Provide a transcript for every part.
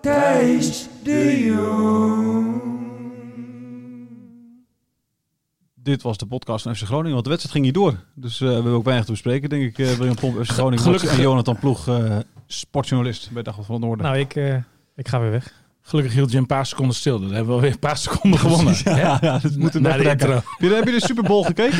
Thijs de Jong. Dit was de podcast van FC Groningen, want de wedstrijd ging niet door. Dus eh, we hebben ook weinig te bespreken, denk ik. eh William Pomp, FC Groningen gelukkig- en Jonathan Ploeg, eh, sportjournalist bij Dagblad van het Noorden. Nou, ik, eh, ik ga weer weg. Gelukkig hield je een paar seconden stil. Dan hebben we alweer een paar seconden gewonnen. ja, dat moet intro. Heb je, de Super Bowl gekeken?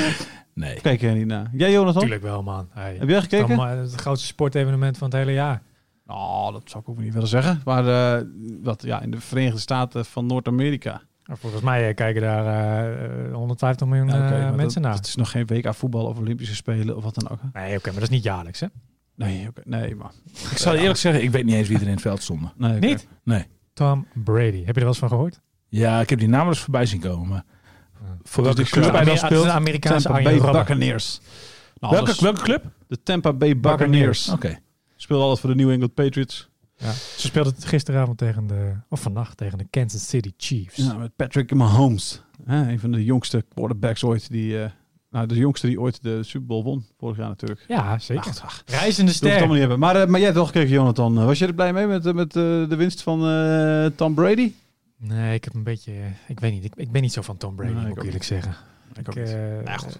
Nee. Kijk jij niet naar. Jij, Jonathan? Tuurlijk wel, man. Hey, Heb jij gekeken? Dan, het grootste sportevenement van het hele jaar. Oh, dat zou ik ook niet willen zeggen. Maar eh, wat, ja, in de Verenigde Staten van Noord-Amerika. Maar Volgens mij eh, kijken daar eh, eh, 150 miljoen Ja, eh, mensen dat, naar. Het is nog geen WK voetbal of Olympische Spelen of wat dan ook. hè? Nee, oké, maar dat is niet jaarlijks, hè? Nee, oké, nee, maar... Ik zal eerlijk zeggen, ik weet niet eens wie er in het veld stonden. Nee. Niet? Nee. Tom Brady. Heb je er wel eens van gehoord? Ja, ik heb die namen dus voorbij zien komen. Maar voor welke Dus club de hij dan speelt? een Amerikaanse Tampa Bay. Buccaneers. Nou, Welke, dat welke club? De Tampa Bay Buccaneers. Oké. Speelde altijd voor de New England Patriots. Ja. Ze speelden het gisteravond tegen de, of vannacht tegen de Kansas City Chiefs. Ja, met Patrick Mahomes. Hè, een van de jongste quarterbacks ooit. Die, eh, nou, de jongste die ooit de Super Bowl won. Vorig jaar natuurlijk. Ja, zeker. Ach, ach, Reizende dat hoeft het allemaal ster. niet hebben. Maar, eh, maar jij hebt wel gekeken, Jonathan. Eh, Was je er blij mee met, met de winst van eh, Tom Brady? Nee, ik heb een beetje... Ik weet niet. Ik, ik ben niet zo van Tom Brady, Nee, ik moet ik ook eerlijk niet. zeggen. Ik ook Ik, niet. eh, Nou, goed.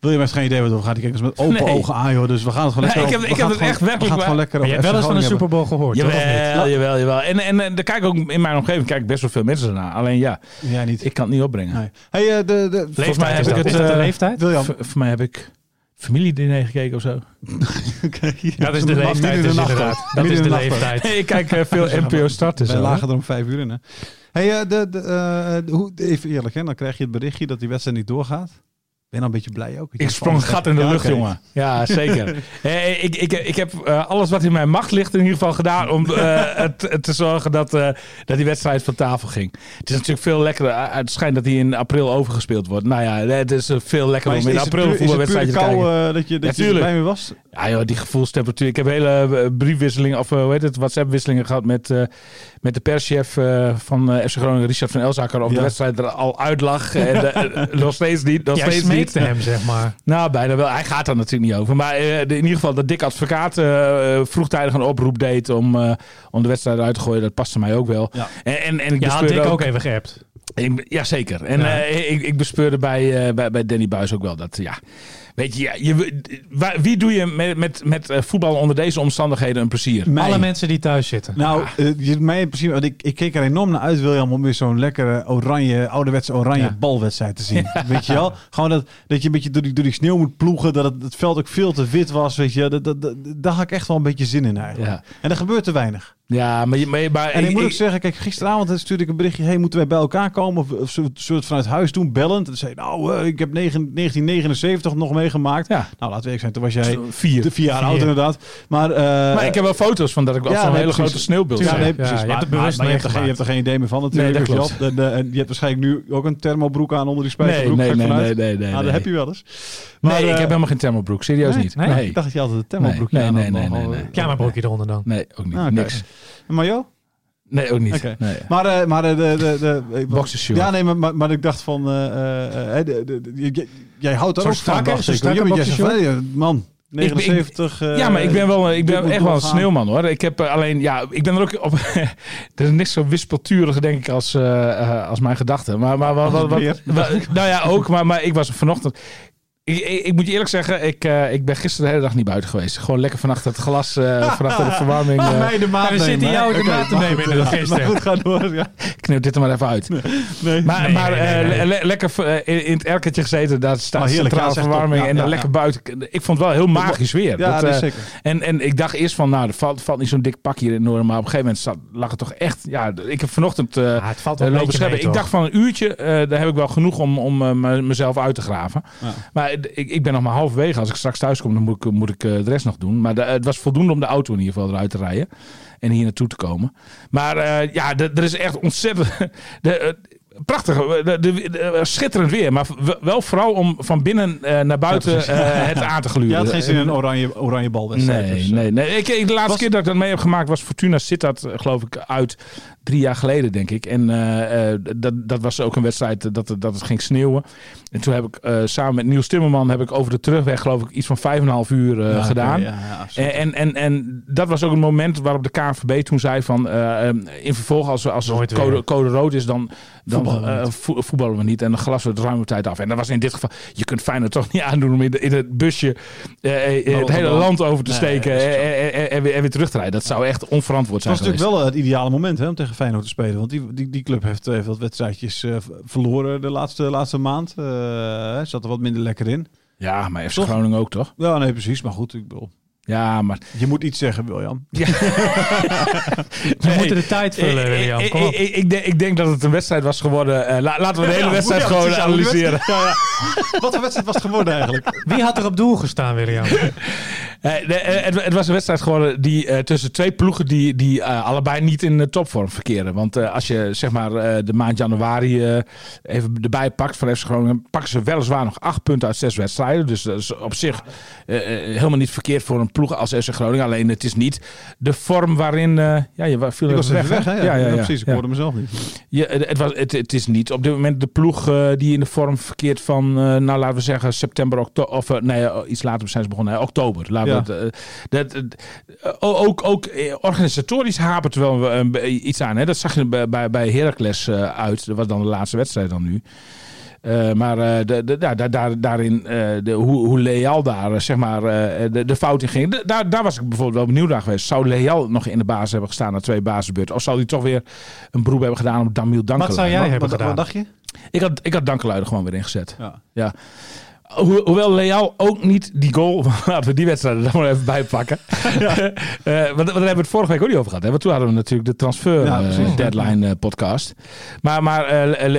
Eh, William heeft geen idee wat er gaat. Die kijkt ons met open Nee. ogen aan, joh. Dus we gaan het gewoon Nee, lekker ik heb- over- ik we heb gaan het echt werkelijk We gaan het gewoon lekker je wel eens van een FC Super Bowl gehoord, niet? Jawel, jawel, jawel. En, en, en kijken ook in mijn omgeving kijk best wel veel mensen naar. Alleen ja. Jij niet. ik kan het niet opbrengen. Nee. Hey, eh, de, de, Volgens mij heb ik het... de eh, leeftijd? William. voor, voor mij heb ik familiediner gekeken of zo. Oké, hier. Dat is de leeftijd de dus inderdaad. Dat is de leeftijd. ik kijk eh, veel NPO starten. Zo. lagen er om vijf uur in, hè? Hey, de, de, de- hoe, even eerlijk, hè? Dan krijg je het berichtje dat die wedstrijd niet doorgaat. Ben dan een beetje blij ook? Ik sprong een gat in de Ja, lucht, jongen. Ja, zeker. Eh, ik, ik, ik heb eh, alles wat in mijn macht ligt in ieder geval gedaan om eh, het, te zorgen dat, eh, dat die wedstrijd van tafel ging. Het is natuurlijk veel lekkerder. eh, Het schijnt dat die in april overgespeeld wordt. Nou ja, het is eh, veel lekkerder is, om in april een voetbalwedstrijdje te kou kijken. eh, dat je, dat Ja, je er blij mee was? Ja joh, die gevoelstemperatuur. Ik heb hele eh, briefwisselingen of eh, hoe heet het, WhatsApp-wisselingen gehad met, eh, met de perschef eh, van eh, FC Groningen, Richard van Elzaker, of Ja. de wedstrijd er al uit lag. en, eh, nog steeds niet. Nog steeds niet. Smeekte hem, zeg maar. Nou, bijna wel. Hij gaat er natuurlijk niet over. Maar eh, in ieder geval dat Dick Advocaat eh, eh, vroegtijdig een oproep deed om, om de wedstrijd uit te gooien. Dat paste mij ook wel. Ja. En, en, en ik Ja, had ook, ook even geappt. ik, ja, zeker. En Ja. ik, ik bespeurde bij, bij, bij Danny Buis ook wel dat, ja... Weet je, ja, je waar- wie doe je met, met, met eh, voetbal onder deze omstandigheden een plezier? Mij. Alle mensen die thuis zitten. Nou, eh, je, mij in principe, want ik, ik keek er enorm naar uit, William, om weer zo'n lekkere oranje, ouderwetse oranje Ja. balwedstrijd te zien. Weet je wel? Gewoon dat, dat je een beetje door die, door die sneeuw moet ploegen, dat het, het veld ook veel te wit was, weet je. Dat, dat, dat, daar had ik echt wel een beetje zin in eigenlijk. Ja, En er gebeurt te weinig. Ja maar, je- maar, je- maar En ik moet ook zeggen, kijk, gisteravond stuurde ik een berichtje, hey, moeten wij bij elkaar komen? Of, of zullen we het vanuit huis doen, bellend? En zei nou, eh, ik heb negen- 1979 nog meegemaakt. Ja. Nou, laten we eerlijk zijn, toen was jij vier. de vier jaar Vier. oud inderdaad. Maar, eh, Maar ik heb wel foto's van dat ik op Ja, zo'n nee, hele precies. grote sneeuwbeeld Ja, nee, Ja, precies. je hebt maar, het bewust maar je, hebt er geen, je hebt er geen idee meer van natuurlijk. Nee, dat wel. En, eh, en je hebt waarschijnlijk nu ook een thermobroek aan onder die Nee, spijkerbroek. nee, ik nee, nee, nee, nee, nee. dat heb je wel eens. Nee, Maar, ik eh, heb helemaal geen thermobroek. Serieus nee? niet. Nee? Nee. Ik dacht dat je altijd een thermobroekje Nee, aan nee, had, nee, nee, nee. Pyjamabroekje eronder dan. Nee, ook niet. Ah. Niks. Maar joh? Nee, ook niet. Nee. Maar, eh, maar eh, de... de, de, de. Ja, nee, maar, maar, ik dacht van... eh, de, de, de- jij- houdt er ook ik. boxershort? van, hey, Man, 79... eh, Ja, maar ik ben wel, ik ben echt wel een sneeuwman hoor. Ik heb alleen, ja, ik ben er ook op. er is niks zo wispelturig, denk ik, als, eh, als mijn gedachten. Maar, maar wat, wat, wat, wat- nou ja, ook. Maar, maar ik was vanochtend. Ik, ik, ik moet je eerlijk zeggen, ik, eh, ik ben gisteren de hele dag niet buiten geweest. Gewoon lekker vanaf het glas, eh vanaf de verwarming. eh, mij de maat Ja, we zitten jou de maat te nemen in de maar gisteren. goed, ga door. Ja. knip dit er maar even uit. Nee. Maar, Nee, maar nee, eh, nee, nee. le- lekker eh, in, in het erkertje gezeten, daar staat heerlijk, centrale ja, verwarming. Ja, en dan lekker buiten. Ik vond het wel heel magisch weer. Ja, Dat, dat is eh, zeker. En, en ik dacht eerst van, nou, er valt, valt niet zo'n dik pak hier in Noorden. Maar op een gegeven moment zat, lag het toch echt... Ja, ik heb vanochtend eh het valt eh, lopen scheppen. Ik dacht van een uurtje, eh, daar heb ik wel genoeg om, om eh, me- mezelf uit te graven. Maar ik, ik ben nog maar halverwege. Als ik straks thuis kom, dan moet ik, moet ik eh, de rest nog doen. Maar de- het was voldoende om de auto in ieder geval eruit te rijden. En hier naartoe te komen. Maar eh, ja, er is echt ontzettend... De, eh, Prachtig, de, de- de- schitterend weer. Maar wel vooral om van binnen naar buiten het aan te gluren. Je had geen zin in een oranje, oranje balwedstrijd. Nee, dus, nee, nee. Ik, ik- de laatste Was- keer dat ik dat mee heb gemaakt was Fortuna Sittard, geloof ik, uit drie jaar geleden, denk ik. En eh, eh, dat, dat was ook een wedstrijd dat, het- dat het ging sneeuwen. En toen heb ik eh, samen met Niels Timmerman heb ik over de terugweg, geloof ik, iets van vijf en een half uur ja, gedaan. oké, ja, ja. En, en, en, dat was ook een moment waarop de KNVB toen zei van eh, eh, in vervolg als, als het code, code rood is dan, dan Voetballen we vo- voetballen we niet en dan glas we het ruime tijd af. En dat was in dit geval, je kunt Feyenoord toch niet aandoen om in, de- in het busje het hele land over te steken dat en, en, en- weer, en weer terug te rijden. Dat zou echt onverantwoord Het zijn was natuurlijk wel het ideale moment hè, om tegen Feyenoord te spelen. Want die, die, die club heeft, heeft wat wedstrijdjes eh, verloren de laatste, laatste maand. Eh zat er wat minder lekker in. Ja, maar FC? Groningen ook toch? Ja, nee, precies. Maar goed, ik bedoel, Ja, maar... je moet iets zeggen, William. We moeten de tijd vullen, ik, William. ik, Kom op. ik, ik, ik denk, ik denk dat het een wedstrijd was geworden. Eh, la- laten we de hele Ja, wedstrijd ja, gewoon ja, analyseren. wedstrijd- ja, ja. Wat voor wedstrijd was het geworden eigenlijk? Wie had er op doel gestaan, William? Eh, de- eh, het, het was een wedstrijd geworden die, eh, tussen twee ploegen die, die eh, allebei niet in de topvorm verkeren. Want eh, als je zeg maar eh, de maand januari eh, even erbij pakt van FC Groningen, pakken ze weliswaar nog acht punten uit zes wedstrijden. Dus dat is op zich helemaal niet verkeerd voor een ploeg als FC Groningen. Alleen het is niet de vorm waarin... eh, ja, je viel Ik was weg, hè? Ja, ja, ja, precies. Ik hoorde mezelf niet. Ja, het, was, het, het is niet op dit moment de ploeg eh, die in de vorm verkeert van, eh, nou laten we zeggen, september, oktober, of nee, iets later zijn ze begonnen, oktober. Laten we het, dat, ook, ook organisatorisch hapert er wel iets aan. Hè? Dat zag je bij, bij, bij Heracles uit. Dat was dan de laatste wedstrijd dan nu. Eh, maar eh, de, de, ja, daar, daar, daarin, eh, de, hoe, hoe Leal daar zeg maar, eh, de, de fout in ging. De- daar, daar was ik bijvoorbeeld wel benieuwd naar geweest. Zou Leal nog in de basis hebben gestaan na twee basisbeurten? Of zou hij toch weer een beroep hebben gedaan op Damiel Dankelen? Wat zou jij Wat, hebben wat, gedaan? wat dacht je? Ik had, ik had Dankeluiden gewoon weer ingezet. Ja. Ho- hoewel Leal ook niet die goal... Laten we die wedstrijd er dan maar even bij pakken. Eh, want, want daar hebben we het vorige week ook niet over gehad. Hè? Want toen hadden we natuurlijk de transfer Ja, eh, deadline eh, podcast. Maar, maar eh,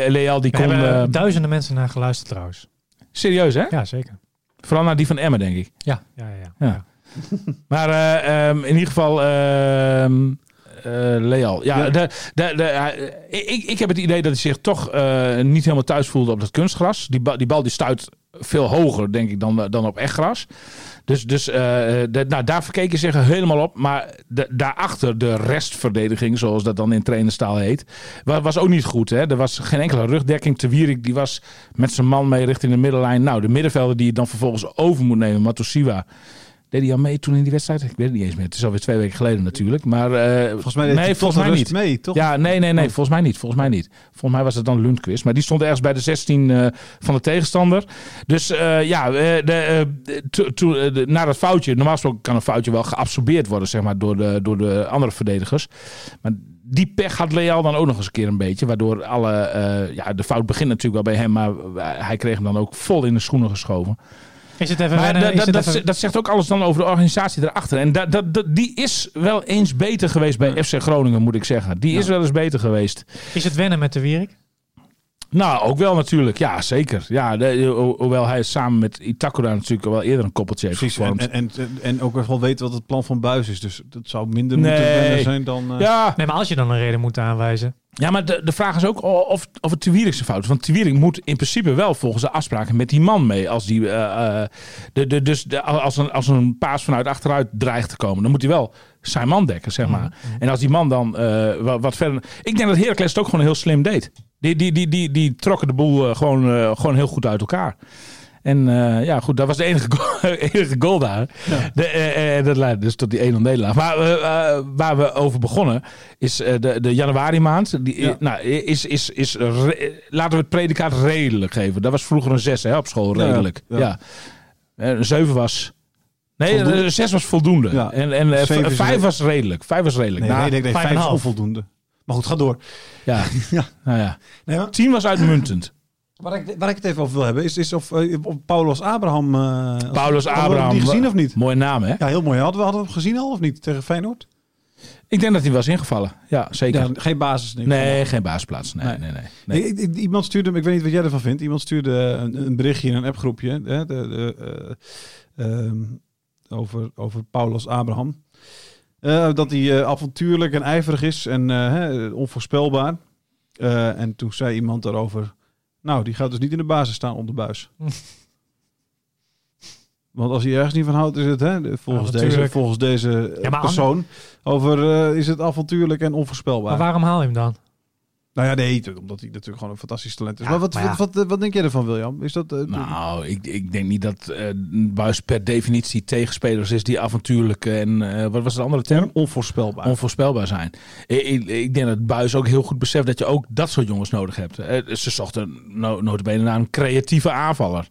die We kon... hebben eh, duizenden mensen naar geluisterd trouwens. serieus hè? Ja, zeker. Vooral naar die van Emmen denk ik. Ja, ja, ja. Ja. Maar eh, ehm, in ieder geval... ehm eh, Leal. Ja, Ja. De, de, de, hij- ik, ik heb het idee dat hij zich toch eh, niet helemaal thuis voelde op dat kunstgras. Die, ba- die bal die stuit veel hoger, denk ik, dan, dan op echt gras. Dus, dus eh, de, nou, daar verkeken ze zich helemaal op. Maar de, daarachter de restverdediging, zoals dat dan in trainerstaal heet, wa- was ook niet goed. Hè? Er was geen enkele rugdekking. Te Wierik die was met zijn man mee richting de middenlijn. Nou, de middenvelder die je dan vervolgens over moet nemen, Matosiwa. Deed hij al mee toen in die wedstrijd? Ik weet het niet eens meer. Het is alweer twee weken geleden natuurlijk. Maar eh, Volgens mij nee, volgens mij niet. mee, toch? Ja, nee, nee, nee. Volgens mij niet. Volgens mij niet. Volgens mij was het dan Lundqvist. Maar die stond ergens bij de 16 eh, van de tegenstander. Dus eh, ja, de, to- to- de- na dat foutje. Normaal gesproken kan een foutje wel geabsorbeerd worden, zeg maar, door de, door de andere verdedigers. Maar die pech had Leal dan ook nog eens een keer een beetje. Waardoor alle, ja, de fout begint natuurlijk wel bij hem. Maar hij kreeg hem dan ook vol in de schoenen geschoven. Is het even Maar wennen? dat, Is dat, het dat, even- dat zegt ook alles dan over de organisatie erachter. En dat, dat, dat- die is wel eens beter geweest bij FC Groningen, moet ik zeggen. Die is wel eens beter geweest. Is het wennen met de Wierik? Nou, ook wel natuurlijk. Ja, zeker. Ja, de, ho- hoewel hij samen met Itakura natuurlijk wel eerder een koppeltje heeft Precies. Gevormd. en, en, en ook wel weten wat het plan van Buis is. Dus dat zou minder Nee. moeten zijn dan... eh, ja, Nee, maar als je dan een reden moet aanwijzen. ja, maar de, de vraag is ook of, of het Tuwierik zijn fout is. Want Tuwierik moet in principe wel volgens de afspraken met die man mee. Als die, eh, eh, de, de, dus de, als, een, als een paas vanuit achteruit dreigt te komen, dan moet hij wel zijn man dekken, zeg maar. En als die man dan eh, wat, wat verder... Ik denk dat Heracles het ook gewoon heel slim deed. Die, die, die, die, die trokken de boel eh, gewoon, eh, gewoon heel goed uit elkaar. En eh, ja, goed, dat was de enige goal, enige goal daar. De, eh, eh, dat leidde dus tot die 1-0 nederlaag. Maar waar we over begonnen is de, de januari maand. Die, Ja. nou, is, is, is re- laten we het predicaat redelijk geven. Dat was vroeger een 6 hè, op school, redelijk. ja. Ja. Een 7 was... Nee, Voldoende. een 6 was voldoende. En, en eh, Zeven is 5 re- was redelijk. 5 was redelijk. Nee, nee, nee, nee, vijf en vijf een is half. onvoldoende. Maar goed, ga door. Ja. Ja. Nou ja. Nee, maar 10 was uitmuntend. waar, ik, waar ik het even over wil hebben, is, is of, of Paulus Abraham... als- Paulus hadden we Abraham. die gezien of niet? Mooie naam, hè? Ja, heel mooi. Hadden we, hadden we hem gezien al of niet tegen Feyenoord? Ik denk dat hij was ingevallen. Ja, zeker. Ja, geen basis. geval. nee, geen baasplaats. Nee, Nee. nee, nee. nee. Nee, iemand stuurde, ik weet niet wat jij ervan vindt. Iemand stuurde een, een berichtje in een appgroepje hè, de, de, eh, ehm, over, over Paulus Abraham. Eh, dat hij eh, avontuurlijk en ijverig is en eh, hè, onvoorspelbaar. En toen zei iemand daarover, nou, die gaat dus niet in de basis staan onder buis. Want als hij ergens niet van houdt, is het hè, volgens, deze, volgens deze Ja, persoon over is het avontuurlijk en onvoorspelbaar. Maar waarom haal je hem dan? Nou ja, nee, omdat hij natuurlijk gewoon een fantastisch talent is. Ja, maar wat, maar ja. wat, wat, wat denk jij ervan, William? Is dat... eh, Nou, ik, ik denk niet dat eh Buis per definitie tegenspelers is die avontuurlijk en eh, wat was de andere term? onvoorspelbaar? Onvoorspelbaar zijn. Ik, ik, ik denk dat Buis ook heel goed beseft dat je ook dat soort jongens nodig hebt. Ze zochten no, notabene naar een creatieve aanvaller.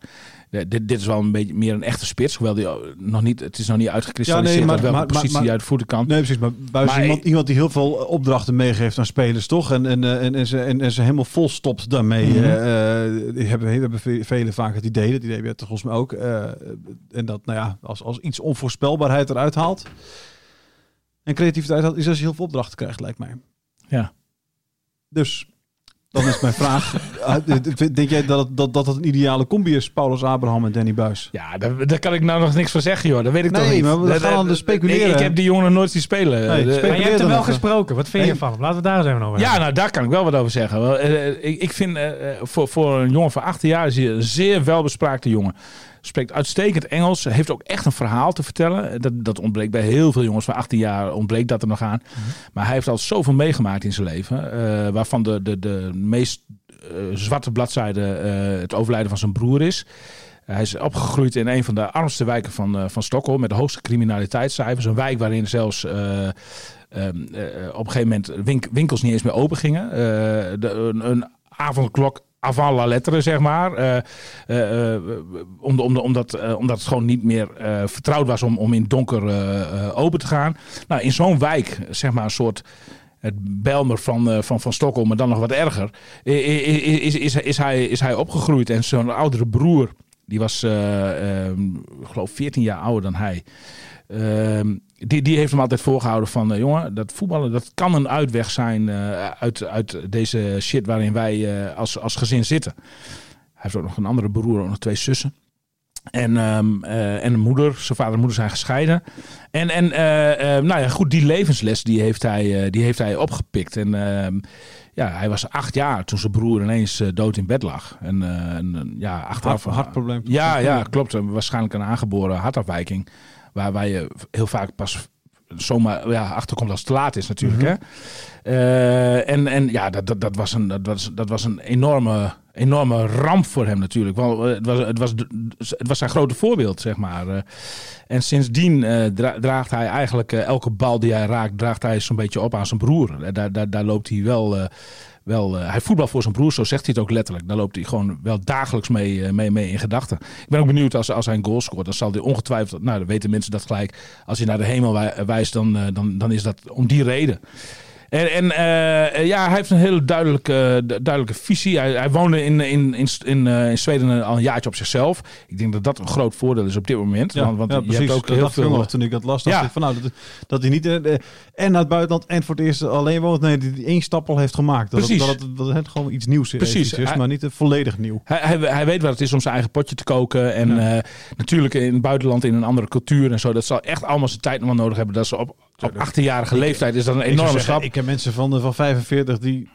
Eh, Dit, dit is wel een beetje meer een echte spits. Hoewel die oh, nog niet, het is nog niet uitgekristalliseerd Ja, nee, maar- welke maar- positie maar- hij uit de voeten kan. Nee, precies. Maar Maar iemand, iemand die heel veel opdrachten meegeeft aan spelers, toch? En, en, eh, en, en, ze, en, en ze helemaal vol stopt daarmee. Eh, eh, die hebben, hebben ve- velen vaak het idee, dat idee heb je toch volgens mij ook. eh, en dat, nou ja, als, als iets onvoorspelbaarheid eruit haalt en creativiteit haalt, is als je heel veel opdrachten krijgt, lijkt mij. Ja. Dus, dan is mijn vraag, eh, denk jij dat het, dat, dat het een ideale combi is, Paulus Abraham en Danny Buis? Ja, daar, daar kan ik nou nog niks van zeggen, joh. Dat weet ik Nee, toch niet. maar we Dat- gaan dat- dan speculeren. Ik, ik heb die jongen nooit zien spelen. Nee, De- speculeren. Maar je hebt hem wel gesproken. Wat vind je Nee. van hem? Laten we daar eens even over Ja, hebben. nou daar kan ik wel wat over zeggen. Wel, eh, ik, ik vind eh, eh, voor, voor een jongen van 18 jaar is hij een zeer welbespraakte jongen. Spreekt uitstekend Engels. Heeft ook echt een verhaal te vertellen. Dat, dat ontbreekt bij heel veel jongens van 18 jaar. Ontbreekt dat er nog aan. Maar hij heeft al zoveel meegemaakt in zijn leven. eh, waarvan de, de, de meest eh, zwarte bladzijde eh, het overlijden van zijn broer is. Hij is opgegroeid in een van de armste wijken van, eh, van Stockholm. Met de hoogste criminaliteitscijfers. Een wijk waarin zelfs eh, ehm, eh, op een gegeven moment wink- winkels niet eens meer open gingen. Eh, de, een, een avondklok avant la lettre, zeg maar. Eh, eh, eh, de- omdat, eh, omdat het gewoon niet meer eh, vertrouwd was om, om in donker eh, eh, open te gaan. Nou, in zo'n wijk, zeg maar een soort het Belmer van, eh, van, van Stockholm, maar dan nog wat erger, is, is, is, hij, is hij opgegroeid. En zijn oudere broer, die was, eh, ehm, geloof, 14 jaar ouder dan hij. Die, die heeft hem altijd voorgehouden van, eh, jongen, dat voetballen, dat kan een uitweg zijn eh, uit, uit deze shit waarin wij eh, als, als gezin zitten. Hij heeft ook nog een andere broer, ook nog twee zussen. En, ehm, eh, en een moeder. Zijn vader en moeder zijn gescheiden. En, en nou ja, goed, die levensles die heeft hij, die heeft hij opgepikt. En ehm, ja, hij was acht jaar toen zijn broer ineens dood in bed lag. En, en, ja, achteraf... Hart, hartprobleem. Ja, ja, klopt. Waarschijnlijk een aangeboren hartafwijking. Waar, waar je heel vaak pas zomaar ja, achterkomt als het te laat is natuurlijk. hè? Eh, en, en ja, dat, dat, dat, was een, dat, was, dat was een enorme, enorme ramp voor hem natuurlijk. Want eh, het was, het, was, het was zijn grote voorbeeld, zeg maar. Eh, En sindsdien dra- draagt hij eigenlijk elke bal die hij raakt, draagt hij zo'n beetje op aan zijn broer. Daar, daar, daar loopt hij wel... wel, eh, hij voetbal voor zijn broer, zo zegt hij het ook letterlijk. Daar loopt hij gewoon wel dagelijks mee, eh, mee, mee in gedachten. Ik ben ook benieuwd als, als hij een goal scoort. Dan zal hij ongetwijfeld, nou dan weten mensen dat gelijk. Als hij naar de hemel wij- wijst, dan, eh, dan, dan is dat om die reden. En, en eh, ja, hij heeft een hele duidelijke, du- duidelijke visie. Hij, hij woonde in, in, in, in, eh, in Zweden al een jaartje op zichzelf. Ik denk dat dat een groot voordeel is op dit moment. Ja, want want ja, je precies. hebt ook dat heel veel... nog toen ik dat las. Ja. ik van, nou, dat, dat hij niet eh, eh, en naar het buitenland en voor het eerst alleen woont. Nee, die, die één stap al heeft gemaakt. Dat, Precies. Het, dat, het, dat het gewoon iets nieuws is. Precies. Is, Hij- maar niet eh, volledig nieuw. Hij, hij, hij weet wat het is om zijn eigen potje te koken. En eh, natuurlijk in het buitenland in een andere cultuur en zo. Dat zal echt allemaal zijn tijd nog wel nodig hebben. Dat ze op, op 18-jarige leeftijd is dat een Ik enorme zeggen, stap. Ik heb mensen van, eh, van 45 die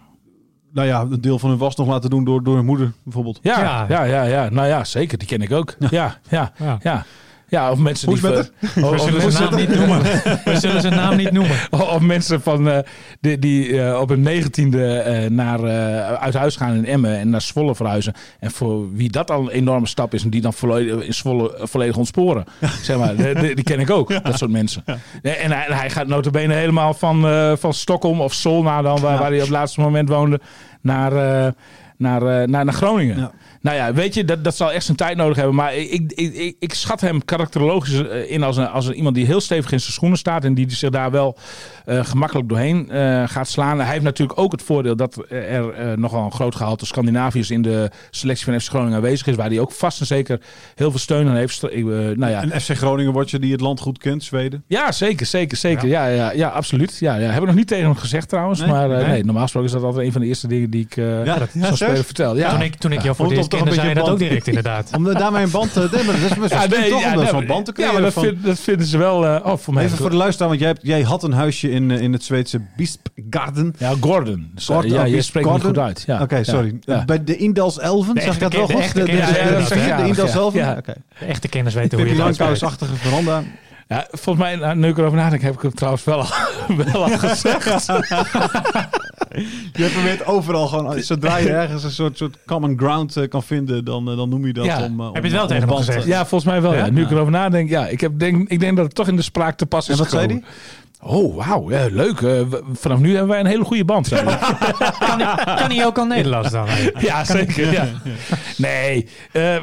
nou ja, een deel van hun was nog laten doen door, door hun moeder bijvoorbeeld. Ja, Ja. ja, ja, ja. Nou ja, zeker. Die ken ik ook. Ja, ja, ja. Ja. Ja. Of mensen die... ver- We zullen zijn naam niet noemen. We zullen zijn naam niet noemen. Of mensen van, eh, die, die eh, op hun negentiende eh naar, eh, uit huis gaan in Emmen en naar Zwolle verhuizen. En voor wie dat al een enorme stap is en die dan volledig, in Zwolle volledig ontsporen. Zeg maar, die, ken ik ook, dat soort mensen. En, en hij, hij gaat notabene helemaal van, eh, van Stockholm of Solna dan, waar, waar hij op het laatste moment woonde, naar... eh, naar, eh, naar, naar Groningen. Nou ja, weet je, dat, dat zal echt zijn tijd nodig hebben. Maar ik, ik, ik, ik, schat hem karakterologisch eh, in als, een, als een, iemand die heel stevig in zijn schoenen staat. En die zich daar wel eh, gemakkelijk doorheen eh, gaat slaan. Hij heeft natuurlijk ook het voordeel dat er eh, nogal een groot gehalte Scandinaviërs in de selectie van FC Groningen aanwezig is. Waar hij ook vast en zeker heel veel steun aan heeft. Nou ja, Een FC Groningen watcher die het land goed kent, Zweden. ja, zeker, zeker, zeker. Ja, ja, ja, absoluut. Ja, ja. Heb ik nog niet tegen hem gezegd trouwens. Nee? maar eh, Nee? nee. normaal gesproken is dat altijd een van de eerste dingen die ik eh Ja, dat- ja, vertel. Ja. Toen ik, toen ik jou voor het toch een beetje dat ook direct inderdaad. Om eh, daarmee een band te hebben. Dat is best wel slim toch om nee, zo'n band te ja, creëren. maar dat, van- vind- dat vinden ze wel... eh, oh, voor mij. Even voor de luisteraar, want jij, hebt, jij had een huisje in, eh, in het Zweedse Bispgarden. Ja, Gordon. Gordon, ja, je Bisp spreekt het goed uit. Ja. Oké, Ja. sorry. Ja. Bij de Indals Elven, De zeg ik echte dat wel goed? echte De, dat, ja. Indals Ja. Elven? Ja. Oké. De echte kenners weten hoe je het uitspreekt. Langkous-achtige veranda. Ja, volgens mij, nou, nu ik erover nadenk, heb ik het trouwens wel al, wel al gezegd. Je probeert overal gewoon, zodra je ergens een soort, soort common ground eh, kan vinden, dan, eh, dan noem je dat Ja. om, eh, Heb je het wel tegen hem gezegd? Ja, volgens mij wel. Ja. Ja? Nu ik erover nadenk, ja. Ik, heb, denk, ik denk dat het toch in de spraak te pas is En wat zei hij? Oh, wauw. Ja, leuk. Vanaf nu hebben wij een hele goede band. zei. Kan, hij- kan hij ook al Nederlands dan? ja, zeker. Ja. Nee. eh,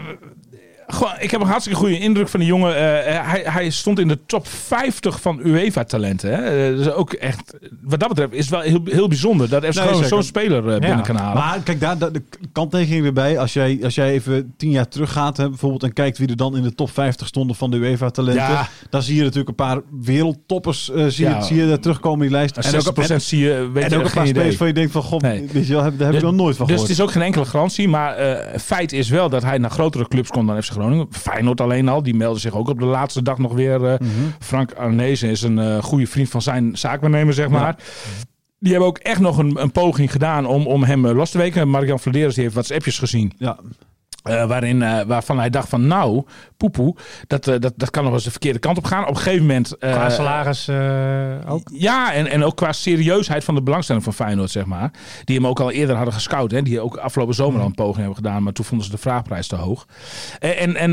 gewoon, ik heb een hartstikke goede indruk van die jongen. Eh, hij, hij stond in de top 50 van UEFA-talenten. Hè? Eh, dus ook echt, wat dat betreft, is het wel heel, heel bijzonder dat FC zeker. zo'n speler eh, binnen kan halen. Maar kijk, daar, daar, de kanttekening weer bij. Als jij, als jij even tien jaar teruggaat hè, bijvoorbeeld en kijkt wie er dan in de top 50 stonden van de UEFA-talenten. Ja. Dan zie je natuurlijk een paar wereldtoppers eh, zie, Ja. je, zie je daar terugkomen in die lijst. En 60% zie je, weet en je ook een paar spelers van je denkt van, god, Nee. weet je wel, heb, daar heb ik Dus- nog nooit van Dus gehoord. het is ook geen enkele garantie. Maar eh, feit is wel dat hij naar grotere clubs komt dan FC Groningen. Feyenoord alleen al. Die meldde zich ook op de laatste dag nog weer. eh, Mhm. Frank Arnezen is een eh, goede vriend van zijn zaakwaarnemer, zeg maar. Die hebben ook echt nog een, een poging gedaan om, om hem eh, los te weken. Mark-Jan Vladeres heeft wat appjes gezien. Ja. Eh, waarin, eh, waarvan hij dacht van nou, poepoe, dat, eh, dat, dat kan nog eens de verkeerde kant op gaan. Op een gegeven moment... Qua salaris ook? ja, en, en ook qua serieusheid van de belangstelling van Feyenoord, zeg maar. Die hem ook al eerder hadden gescout. Hè? Die ook afgelopen zomer al een poging hebben gedaan. Maar toen vonden ze de vraagprijs te hoog. En, en,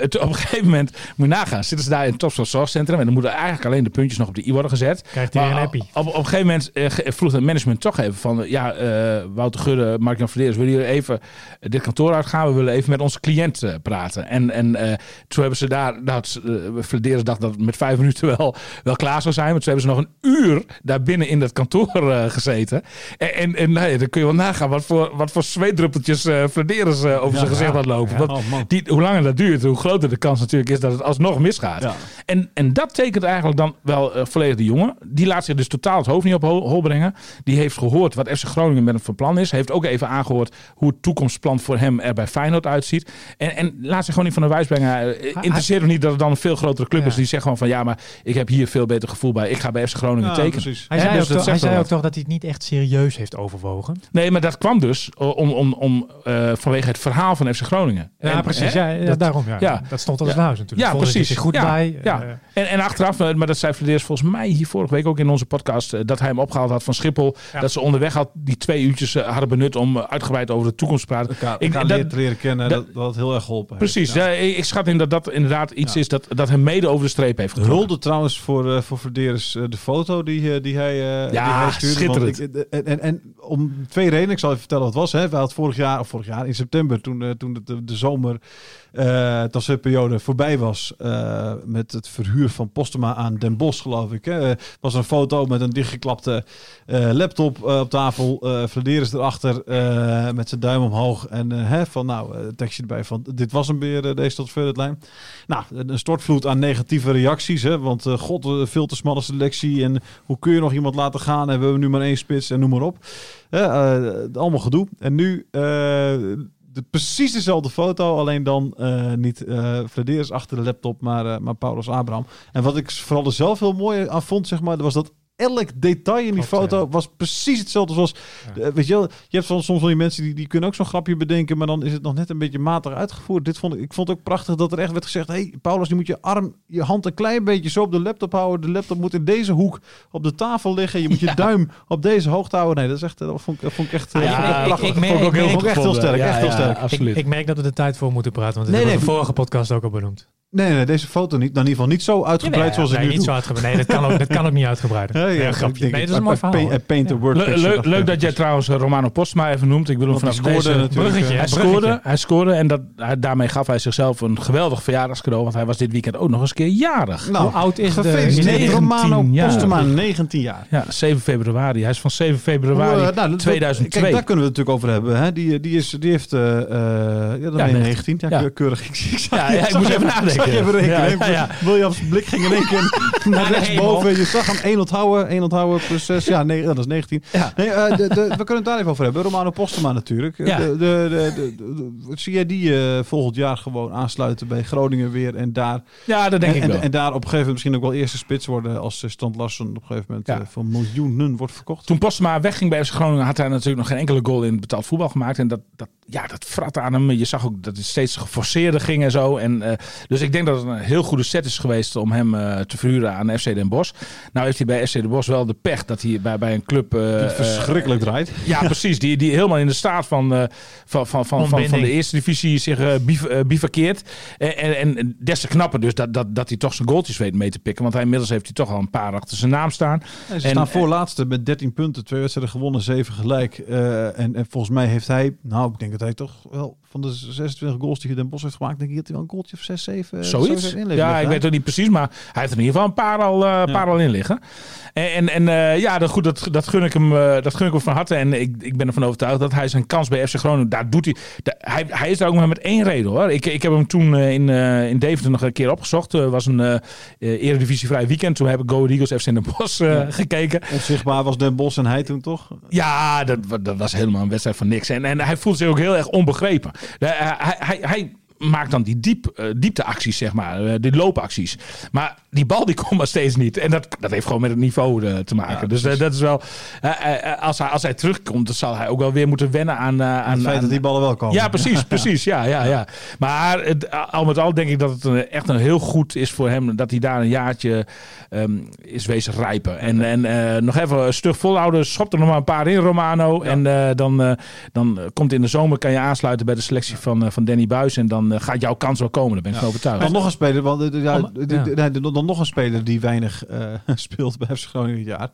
het- op een gegeven moment, moet je nagaan, zitten ze daar in het Topsport Zorgcentrum. En dan moeten eigenlijk alleen de puntjes nog op de i worden gezet. Krijgt hij een appie. Op, op een gegeven moment vroeg het management toch even van... Ja, Wouter Gudde, Mark-Jan Verdeers, willen jullie even dit kantoor uitgaan? We willen even met onze cliënt eh, praten. En, en eh, toen hebben ze daar... Het, uh, dacht dat het met vijf minuten wel, wel klaar zou zijn. Maar toen hebben ze nog een uur daar binnen in dat kantoor gezeten. En, en, en nou ja, dan kun je wel nagaan wat voor, wat voor zweetdruppeltjes Verdeers eh, over zijn gezicht had lopen. Oh, die, hoe langer dat duurt, hoe groter de kans natuurlijk is dat het alsnog misgaat. En, en dat tekent eigenlijk dan wel eh, volledig de jongen. Die laat zich dus totaal het hoofd niet op hol, hol brengen. Die heeft gehoord wat FC Groningen met hem van plan is. Heeft ook even aangehoord hoe het toekomstplan voor hem er bij Feyenoord uitziet. En, en laat zich gewoon niet van de wijs brengen. Eh, Interesseert hem niet dat het dan een veel grotere club Ja. is. Die zegt gewoon van ja, maar ik heb hier veel beter gevoel bij. Ik ga bij FC Groningen Ja, tekenen. precies. Hij zei, dus ook, dat toch, hij zei ook toch dat hij het niet echt serieus heeft overwogen. Nee, maar dat kwam dus om, om, om, eh, vanwege het verhaal van FC Groningen. Ja, En, precies. hè, Ja, dat- daarom. Ja. ja. Dat stond als Ja. het huis natuurlijk. Ja, precies. zich goed Ja, bij. ja. Eh, En, en achteraf, eh, maar dat zei Vladeers volgens mij hier vorige week ook in onze podcast, eh, dat hij hem opgehaald had van Schiphol. Ja. Dat ze onderweg had die twee uurtjes eh, hadden benut om eh, uitgebreid over de toekomst te praten. Ik- dat- te leren kennen, dat- dat, heel erg geholpen. Precies, Ja. ja. ik ik schat in dat dat inderdaad iets Ja. is dat, dat hem mede over de streep heeft getrokken. Hulde trouwens voor, eh voor Verderes eh, de foto die, eh, die, hij, eh, die hij stuurde. schitterend. Ik- en, en, en om twee redenen, ik zal even vertellen wat het was. Hè. We hadden vorig jaar, of vorig jaar in september, toen, eh, toen de, de zomer eh periode voorbij was eh, met het verhuur van Postema aan Den Bosch, geloof ik. Hè. Eh, was een foto met een dichtgeklapte laptop op tafel. Vladeris erachter met zijn duim omhoog. En hè, van nou, tekstje erbij van dit was hem weer, deze tot verder lijn. Nou, een stortvloed aan negatieve reacties. Hè, want god, veel te smalle selectie. En hoe kun je nog iemand laten gaan? En we hebben nu maar één spits en noem maar op. Allemaal gedoe. En nu de, precies dezelfde foto. Alleen dan eh, niet Vladeris achter de laptop, maar, eh, maar Paulus Abraham. En wat ik vooral er zelf heel mooi aan vond, zeg maar, was dat elk detail in die Klopt, foto ja. was precies hetzelfde zoals... Ja. eh, weet je wel, je hebt van, soms van die mensen die, die kunnen ook zo'n grapje bedenken, maar dan is het nog net een beetje matig uitgevoerd. Dit vond ik, ik vond het ook prachtig dat er echt werd gezegd, hey Paulus, je moet je arm, je hand een klein beetje zo op de laptop houden. De laptop moet in deze hoek op de tafel liggen. Je moet je duim op deze hoogte houden. Nee, dat is echt, eh, dat vond, ik- dat vond ik echt, eh, Ja, vond ik echt ik- prachtig. ik vond merk- ook heel, echt heel sterk. Echt heel. Ik, ik merk dat we de tijd voor moeten praten, want Nee, nee, de vorige podcast ook al benoemd. Nee, nee, deze foto niet. Nou, in ieder geval niet zo uitgebreid Nee, zoals ik nee, nu niet doe. zo uitgebreid. Nee, dat kan ook, dat kan ook niet uitgebreider. Ja, ja, Nee, ik grapje. Nee, dat is een mooi verhaal. paint- I paint the word Le- picture. leuk, Dat, leuk eh, dat jij trouwens eh, Romano Postma even noemt. Ik Want die vanaf scoorde deze... natuurlijk. Bruggetje, Hij scoorde, bruggetje. hij scoorde en dat, hij- daarmee gaf hij zichzelf een geweldig verjaardagscadeau. Want hij was dit weekend ook nog eens een keer jarig. Nou, Hoe oud is de- gefeliciteerd 19 Romano jaar. Postema, 19 jaar. Ja, 7 februari. Hij is van 7 februari Hoe, eh, nou, 2002. Kijk, daar kunnen we het natuurlijk over hebben. Hè? Die, die, is, die heeft... eh eh ja, dan Ja, ben je 19. 19. Ja, keurig. Ik, ik Ja, ik moest even nadenken. Zag je even rekenen. Ja. Williams blik ging in één keer naar rechtsboven. Je zag hem 1 onthouden. 1 onthouden plus 6. Ja, nee, dat is 19. Ja. Nee, eh, de, de, we kunnen het daar even over hebben. Romano Postema natuurlijk. De, zie jij die eh, volgend jaar gewoon aansluiten bij Groningen weer en daar... Ja, dat denk en, ik wel. en daar op een gegeven moment misschien ook wel eerste spits worden als eh, Strand Larsen op een gegeven moment voor miljoenen wordt verkocht. Toen Postma wegging bij FC Groningen had hij natuurlijk nog geen enkele goal in betaald voetbal gemaakt. En dat, dat, ja, dat frat aan hem. Je zag ook dat het steeds geforceerder ging en zo. En, dus ik denk dat het een heel goede set is geweest om hem eh, te verhuren aan FC Den Bosch. Nou heeft hij bij FC Den Bosch wel de pech dat hij bij, bij een club... eh, Die verschrikkelijk draait. Ja, precies. Die, die helemaal in de staat van, eh, van, van, van, van, van de eerste divisie zich eh biv- eh, bivakkeert. En, en, en des te knapper dus dat, dat, dat hij toch zijn goaltjes weet mee te pikken. Want hij, inmiddels heeft hij toch al een paar achter zijn naam staan. Ja, ze En- staan voorlaatste met 13 punten, twee wedstrijden gewonnen, 7 gelijk. Eh, en, en volgens mij heeft hij, nou ik denk dat hij toch wel van de 26 goals die Den Bosch heeft gemaakt, denk ik dat hij wel een goaltje of 6, 7 Zoiets. Ja, ik weet het niet precies, maar hij heeft er in ieder geval een paar al, eh, paar al in liggen. En, en, eh, ja, dat, goed, dat, dat, gun ik hem, eh, dat gun ik hem van harte. En ik, ik ben ervan overtuigd dat hij zijn kans bij FC Groningen, daar doet hij. da- hij, hij is daar ook maar met één reden hoor. Ik, ik heb hem toen eh, in, eh, in Deventer nog een keer opgezocht. Het was een eh eh, eredivisievrij weekend. Toen heb ik Go Eagles FC Den Bosch eh, gekeken. Onzichtbaar was Den Bosch en hij toen toch? Ja, dat, dat was helemaal een wedstrijd van niks. En, en hij voelt zich ook heel erg onbegrepen. Hij, hij, hij maakt dan die diep, eh, diepteacties, zeg maar. eh, die loopacties. Maar die bal die komt maar steeds niet. En dat, dat heeft gewoon met het niveau eh, te maken. Ja, dus dat is wel... als, hij, als hij terugkomt, dan zal hij ook wel weer moeten wennen aan... aan het feit aan- dat die ballen wel komen. ja, precies, precies. Ja, ja, ja. Maar het, al met al denk ik dat het een- echt een heel goed is voor hem dat hij daar een jaartje ehm, is wezen rijpen. En, en nog even stug volhouden. Schop er nog maar een paar in, Romano. En dan, dan komt in de zomer, kan je aansluiten bij de selectie van, van Danny Buis. En dan eh, gaat jouw kans wel komen. Daar ben ik van overtuigd. Dan nog een speler, want eh, dan nog een speler die weinig eh, speelt bij FC Groningen dit jaar.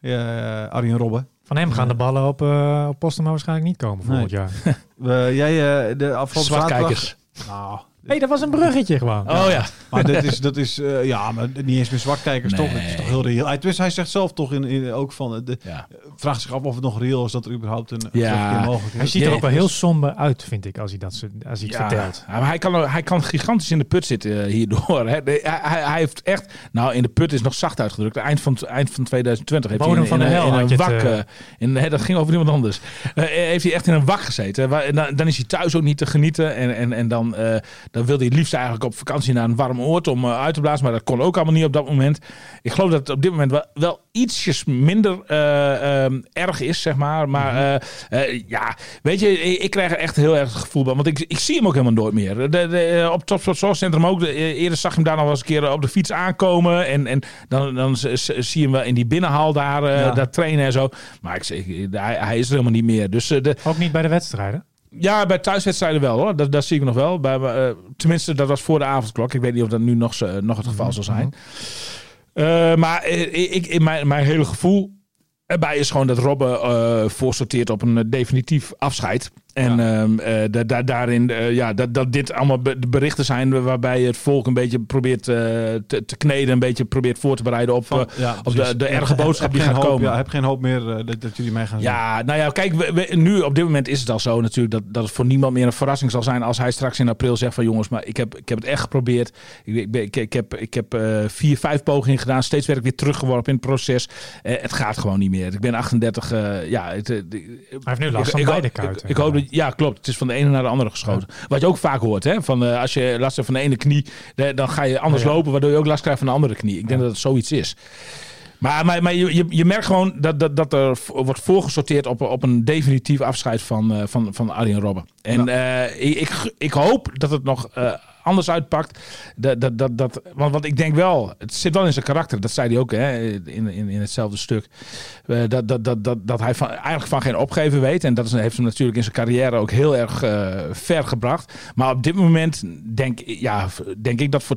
Ja, Arjen Robben. Van hem gaan de ballen op, eh op Postema waarschijnlijk niet komen volgend jaar. We- jij eh, de afgelopen zaterdag... Nou, hey, dat was een bruggetje gewoon. Oh ja. Maar dat is, dat is eh, ja, maar niet eens meer zwartkijkers toch? Het is toch heel reëel. Hij, dus hij zegt zelf toch in, in, ook van, eh, de, ja. vraagt zich af of het nog reëel is dat er überhaupt een Ja. mogelijk Hij is. ziet er ook wel dus- heel somber uit, vind ik, als hij, dat, als hij het vertelt. Ja, maar hij kan, hij kan gigantisch in de put zitten eh, hierdoor. Hè. De- Hij, hij, hij heeft echt... Nou, in de put is nog zacht uitgedrukt. Eind van, eind van 2020 heeft Bodem hij in, van in, de een- hel in een wak... het, eh. eh, in, hè, dat ging over iemand anders. Eh, heeft hij echt in een wak gezeten. Waar- Dan, dan is hij thuis ook niet te genieten. En, en, en dan, eh, dan wil hij het liefst eigenlijk op vakantie naar een warm oord om eh, uit te blazen. Maar dat kon ook allemaal niet op dat moment. Ik geloof dat het op dit moment wel, wel ietsjes minder eh, ehm, erg is, zeg maar. Maar eh, eh, ja, weet je, ik, ik krijg er echt heel erg het gevoel bij. Want ik, ik zie hem ook helemaal nooit meer. De, de, eh, op Topsport Zorgcentrum ook. De, eh, eerder zag je hem daar nog wel eens een keer op de fiets aankomen. En, en dan, dan zie je hem wel in die binnenhal daar, eh, Ja. daar trainen en zo. Maar ik zeg, hij, hij is er helemaal niet meer. Dus eh, de, Ook niet bij de wedstrijden. Ja, bij thuiswedstrijden wel hoor. Dat, dat zie ik nog wel. Bij, eh, tenminste, dat was voor de avondklok. Ik weet niet of dat nu nog, zo- nog het geval zal zijn. Eh, maar eh, ik, ik, mijn, mijn hele gevoel erbij is gewoon dat Robben eh voorsorteert op een eh, definitief afscheid. En ehm, eh, da- da- daarin, eh, ja, dat, dat dit allemaal be- berichten zijn waarbij het volk een beetje probeert eh, te, te kneden, een beetje probeert voor te bereiden op, Van- ja, op de, de erge boodschap heb die gaat hoop, komen. Ja, heb geen hoop meer dat, dat jullie mee gaan zien. Ja, nou ja, kijk, we- we- nu op dit moment is het al zo natuurlijk dat, dat het voor niemand meer een verrassing zal zijn als hij straks in april zegt van jongens, maar ik heb, ik heb het echt geprobeerd. Ik, ik, ik, ik heb, ik heb eh, vier, vijf pogingen gedaan. Steeds werd ik weer teruggeworpen in het proces. Eh, het gaat gewoon niet meer. Ik ben 38. eh, ja, het, Hij heeft nu last ik, van ik, beide ik, kuiten. ik hoop dat, ja, klopt. Het is van de ene naar de andere geschoten. Wat je ook vaak hoort, hè? Van, eh, als je last hebt van de ene knie, dan ga je anders Ja, ja. lopen, waardoor je ook last krijgt van de andere knie. Ik denk dat het zoiets is. Maar, maar, maar je, je, je merkt gewoon dat, dat, dat er wordt voorgesorteerd op, op een definitief afscheid van, eh, van, van Arjen Robben. En eh, ik, ik, ik hoop dat het nog anders uitpakt. Dat, dat, dat, dat, want, want ik denk wel, het zit wel in zijn karakter. Dat zei hij ook hè, in, in, in hetzelfde stuk. Eh, dat, dat, dat, dat, dat hij van, eigenlijk van geen opgeven weet. En dat is, heeft hem natuurlijk in zijn carrière ook heel erg eh, ver gebracht. Maar op dit moment denk, ja, denk ik dat voor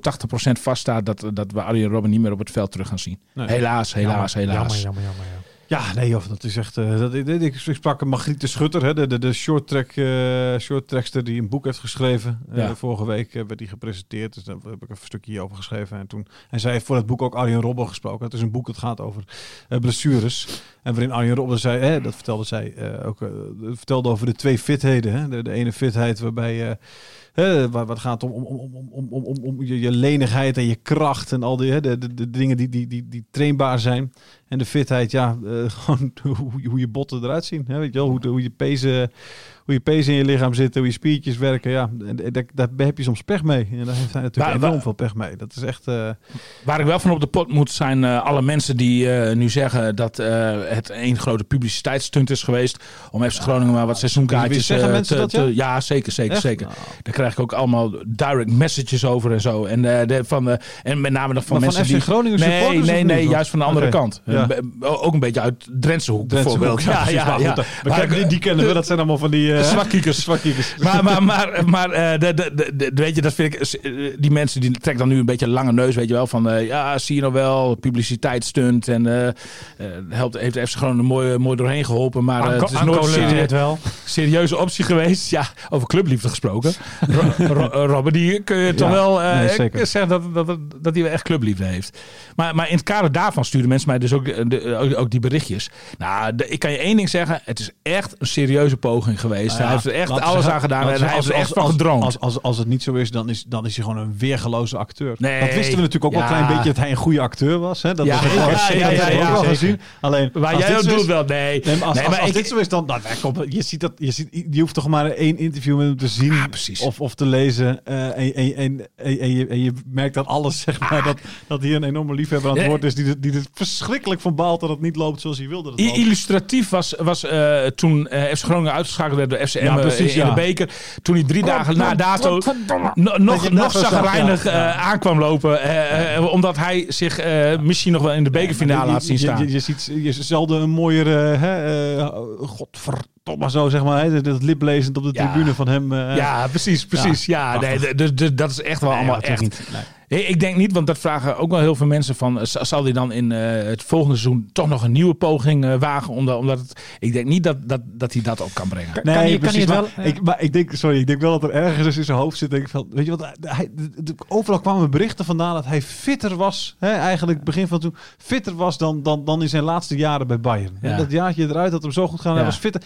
80% vaststaat dat, dat we Arjen Robben niet meer op het veld terug gaan zien. Nee. Helaas, helaas, jammer, helaas. Jammer, jammer, jammer. ja. Ja, nee, of dat is echt. eh, dat, ik, ik, sprak een Margriet de Schutter, hè, de, de, de short track, eh, short trackster die een boek heeft geschreven. Eh. Vorige week werd die gepresenteerd, dus daar heb ik een stukje hierover geschreven. En toen en zij heeft voor het boek ook Arjen Robben gesproken. Het is een boek dat gaat over blessures. En waarin Arjen Robben zei, hè, dat vertelde zij ook, vertelde over de twee fitheden. Hè. De, de ene fitheid waarbij. Waar, het gaat om, om, om, om, om, om, om, je, je lenigheid en je kracht en al die hè, de, de, dingen die, die, die, die trainbaar zijn. En de fitheid, ja, eh, gewoon hoe, hoe je botten eruit zien. Hè, weet je wel, hoe, hoe je pezen, hoe je pezen in je lichaam zitten, hoe je spiertjes werken. Ja, daar, daar heb je soms pech mee. En daar heeft hij natuurlijk Waar- enorm waar- veel pech mee. Dat is echt. eh, Waar ik wel van op de pot moet zijn eh, alle mensen die eh, nu zeggen dat het een grote publiciteitsstunt is geweest om FC Groningen maar wat seizoenkaartjes Zeggen mensen te, dat, ja? te- ja, zeker, zeker, echt? zeker. Nou, Daar krijg ik ook allemaal direct messages over en zo. En, de, van, en met name nog van Maar van mensen FC die... Groningen Nee, supporters nee, nee, niet? juist van de andere kant. Ja. Ook een beetje uit Drentse hoek Drentse bijvoorbeeld. ja, maar goed, ja. we kennen- die, die kennen we, dat zijn allemaal van die... eh, Zwakkiekers. zwakkiekers. Maar, maar, maar, maar eh, de, de, de, de- weet je, dat vind ik. eh, Die mensen die trekken dan nu een beetje een lange neus, weet je wel. Van ja, zie je nou wel, publiciteitsstunt. En helpt, heeft FC gewoon er mooi, mooi doorheen geholpen. Maar het is nooit een lukte serie- dit wel. serieuze optie geweest. Ja, over clubliefde gesproken. Ro, Ro- Robben, die kun je toch Ja, wel nee, zeggen dat, dat, dat, dat hij wel echt clubliefde heeft. Maar, maar in het kader daarvan sturen mensen mij dus ook, de- ook, ook die berichtjes. Nou, ik kan je één ding zeggen. Het is echt een serieuze poging geweest. Nou ja, hij heeft er echt alles aan gedaan. En hij heeft er echt van gedroomd. Als, als, als het niet zo is, dan is, dan is hij gewoon een weergeloze acteur. Nee, dat wisten we natuurlijk ook wel een klein beetje dat hij een goede acteur was. Hè? Dat Ja, was ja, ja, ja, ook gezien. Alleen, Waar als jij is- doet wel, nee. Nee, maar als, Nee, als, maar als ik- dit zo is, dan, dan nou, kom, je ziet dat, je, ziet, je hoeft toch maar één interview met hem te zien of, of te lezen. eh, en, en, je, merkt dat alles, zeg maar, dat, dat hier een enorme liefhebber aan het woord is die, die er verschrikkelijk van baalt dat het niet loopt zoals hij wilde. Het illustratief was, was eh, toen eh FC Groningen uitgeschakeld werd door FC Emmen precies, in ja. de beker. Toen hij drie dagen na dato no- Dat nog, nog zagrijnig ja. Ja. eh, aankwam lopen. eh, eh, omdat hij zich eh, misschien nog wel in de bekerfinale laat zien je- staan. Je, je, ziet je zelden een mooiere, hè, uh, godverdomme zo zeg maar, hè, dat liplezend op de Ja. tribune van hem. eh, ja, precies, precies. Ja, nee, dat is echt wel nee, allemaal echt. niet. Nee. Ik ik denk niet, want dat vragen ook wel heel veel mensen van... eh, zal hij dan in eh, het volgende seizoen toch nog een nieuwe poging eh, wagen? Omdat, omdat het, ik denk niet dat, dat, dat hij dat ook kan brengen. Kan- kan hij- kan precies, hij het maar, wel- ja. ik, maar ik denk, sorry, ik denk wel dat er ergens in zijn hoofd zit. Denk ik van, weet je wat, hij, overal kwamen berichten vandaan dat hij fitter was. Hè, eigenlijk begin van toen fitter was dan, dan, dan in zijn laatste jaren bij Bayern. Ja. Dat jaartje eruit dat hem zo goed gaan, hij was fitter.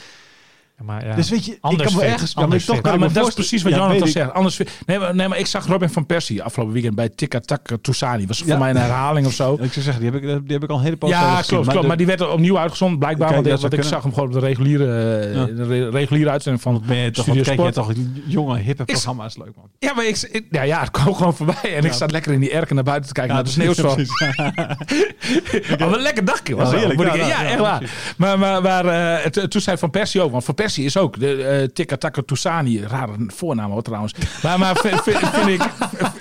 Maar ja. Dus weet je, Anders ik kan wel ergens, ja, maar toch kan maar dat is precies wat Jonathan zegt. Anders, nee, maar, nee, maar ik zag Robin van Persie afgelopen weekend bij Tikka Tak Toussani. Was voor mij een herhaling of zo. Ik zou zeggen, die heb ik, die heb ik al een hele poos Ja, klopt, klopt. Maar die werd er opnieuw uitgezonden, blijkbaar. Want ik zag hem gewoon op de reguliere, eh, reguliere uitzending van Wat ben je toch, Studio kijk je Sport. toch jonge, hippe programma's leuk man. Ja, maar ik, ja, ja, het kwam gewoon voorbij. En ik zat lekker in die erken naar buiten te kijken naar de sneeuwstorm. Oh, wat een lekker dagje was Ja, echt waar. Maar, eh, toen zei Van Persie ook. Want Van Persie is ook de eh Tikka Taka Toussani. Rare voornaam hoor trouwens. Maar, maar vind, vind, vind ik,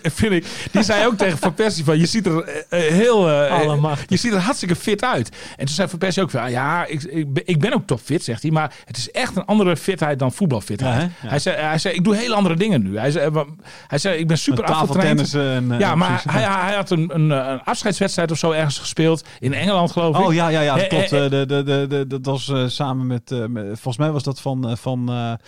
vind ik... Die zei ook tegen Van Persie van... Je ziet er eh, eh, heel... Allemachtig. je ziet er hartstikke fit uit. En toen zei Van Persie ook van... "Ah, Ja, ik, ik, ben, ik ben ook topfit, zegt hij. Maar het is echt een andere fitheid dan voetbalfitheid. Ja, hè? Ja. Hij, zei, hij zei, ik doe hele andere dingen nu. Hij zei, hij zei ik ben super afgetraind. En... Ja, maar hij, hij had een, een, een afscheidswedstrijd of zo ergens gespeeld. In Engeland, geloof ik. Oh ja, ja, ja, dat klopt. de, de, de, de, dat was samen met, met- volgens mij was dat van, eh, van eh, eh,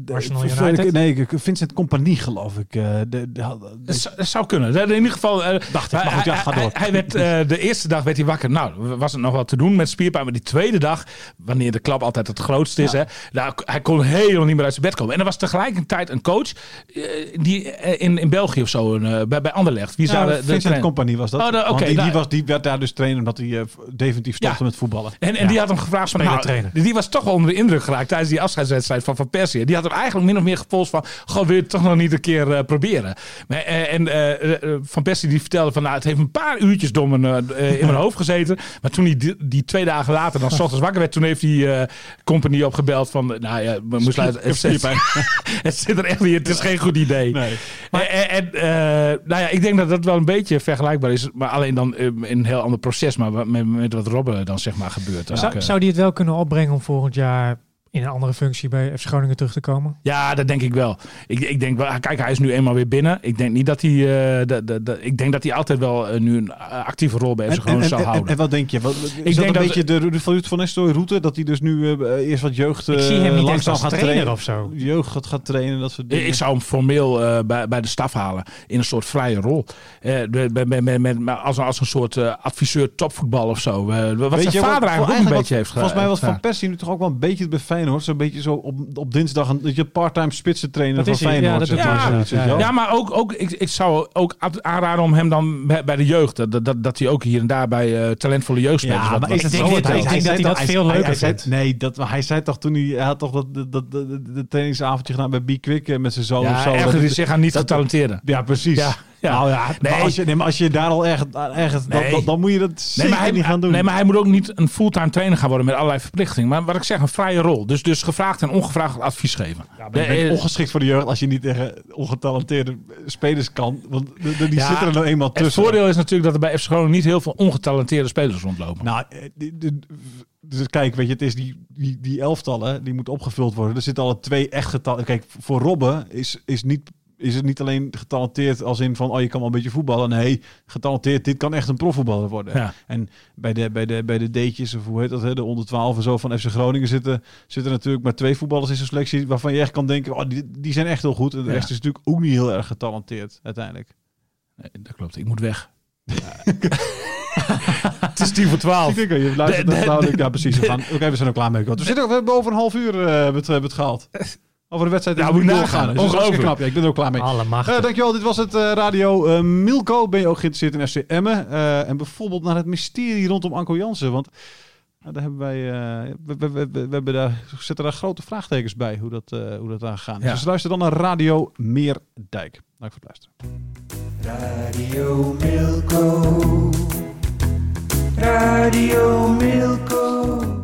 de- Arsenal United? Nee, Vincent Compagnie geloof ik. de, de, de- Dat zou, kunnen. In ieder geval. Dacht ik, hij- maar goed, ja, ga door. Hij, werd, de eerste dag werd hij wakker. Nou, was het nog wat te doen met spierpijn. Maar die tweede dag, wanneer de klap altijd het grootste is, hè, nou, hij kon helemaal niet meer uit zijn bed komen. En er was tegelijkertijd een coach die in, in België of zo, bij, bij Anderlecht. Wie Ja, de, Vincent Compagnie was dat. Oh, oké, die, die, was, die werd daar dus trainer omdat hij definitief stopte met voetballen. En, en die had hem gevraagd van, nou, trainer. die was toch onder de indruk geraakt tijdens die afscheidswedstrijd van Van Persie. Die had hem eigenlijk min of meer gepolst van, goh, wil je het toch nog niet een keer eh, proberen? Maar, eh, en eh, Van Persie die vertelde van, nou, het heeft een paar uurtjes door mijn, eh, in mijn hoofd gezeten. Maar toen hij die, die twee dagen later dan 's ochtends wakker werd, toen heeft hij eh company opgebeld van, nou ja, we moest luisteren. Het, zit- het zit er echt niet in, het is geen goed idee. Nee. En, en, en, eh, nou ja, ik denk dat dat wel een beetje vergelijkbaar is. Maar alleen dan in een heel ander proces. Maar met, met wat Robben dan zeg maar gebeurt. Zou, zou die het wel kunnen opbrengen om volgend jaar in een andere functie bij FC Groningen terug te komen? Ja, dat denk ik wel. Ik, ik denk wel, kijk, hij is nu eenmaal weer binnen. Ik denk niet dat hij. eh, dat- dat- dat- ik denk dat hij altijd wel eh, nu een eh, actieve rol bij FC En, en, Groningen zal en- en- houden. en wat denk je? Wat, is denk dat een dat- beetje de, de Van Van Nistelrooy route? Dat hij dus nu eh, eerst wat jeugd Ik eh, zie hem niet langzaam gaat trainen. of zo. Jeugd gaat, gaat trainen, dat soort dingen. Ik zou hem formeel eh, bij, bij de staf halen in een soort vrije rol. Eh, met- maar als, als een soort eh, adviseur topvoetbal of zo. Eh, wat Weet zijn je, vader wat- eigenlijk ook een beetje heeft wat- Volgens mij was gedaan. Van Persie nu toch ook wel een beetje bij Feyenoord. Zo'n beetje zo op, op dinsdag een dat je part-time spitsen trainer Dat van ja, Feyenoord. ja. wel. Ja, maar ook, ook ik, ik zou ook aanraden om hem dan bij, bij de jeugd. Dat, dat, dat hij ook hier en daar bij eh, talentvolle jeugdspelers. Ja, wat- maar wat- is het Ik denk dat hij dat veel leuker vindt. Nee, dat, hij zei toch toen hij, hij had toch dat, dat, dat, dat- de trainingsavondje gedaan bij B Quick eh, met zijn zoon of ja, zo. hij zich aan niet getalenteerden. Ja, precies. Ja. Nou ja, Nee. maar als je, nee, maar als je daar al ergens, ergens dan, Nee. dan, dan moet je dat Nee zeker maar, hij, niet gaan doen. nee, maar hij moet ook niet een fulltime trainer gaan worden met allerlei verplichtingen. Maar wat ik zeg, een vrije rol. Dus, dus gevraagd en ongevraagd advies geven. Ja, maar je bent ongeschikt voor de jeugd als je niet tegen ongetalenteerde spelers kan. Want de- de- die Ja, zitten er nou eenmaal het tussen. voordeel is natuurlijk dat er bij FC Groningen niet heel veel ongetalenteerde spelers rondlopen. Nou, eh, dus kijk, weet je, het is die, die, die elftallen, die moeten opgevuld worden. Er zitten al twee echt getalenteerd. Kijk, voor Robben is, is, niet, is het niet alleen getalenteerd als in van, oh, je kan wel een beetje voetballen. Nee, getalenteerd, dit kan echt een profvoetballer worden. Ja. En bij de, bij de, bij de D'tjes, of hoe heet dat, hè, de onder 12 en zo van FC Groningen zitten, zitten natuurlijk maar twee voetballers in zo'n selectie waarvan je echt kan denken, oh, die, die zijn echt heel goed. En de rest is natuurlijk ook niet heel erg getalenteerd uiteindelijk. Nee, dat klopt. Ik moet weg. het is tien voor twaalf. Ik denk, je luistert De- de- de- ja, precies. We, gaan, oké, we zijn er klaar mee. We, zitten, we hebben over een half uur eh, hebben het, hebben het gehaald. Over de wedstrijd. Ja, moet doorgaan. nagaan. Dus dat is hartstikke Ongelooflijk. knap. Ja, ik ben er ook klaar mee. Alle macht. Eh, dankjewel, dit was het eh, Radio eh, Milko. Ben je ook geïnteresseerd in FC Emmen? Eh, en bijvoorbeeld naar het mysterie rondom Anko Jansen. Want nou, daar hebben wij, eh, we, we, we, we hebben daar, zetten daar grote vraagtekens bij hoe dat, eh, hoe dat is. Ja. Dus luister dan naar Radio Meerdijk. Dank voor het luisteren. Radio Milko. Radio Milko.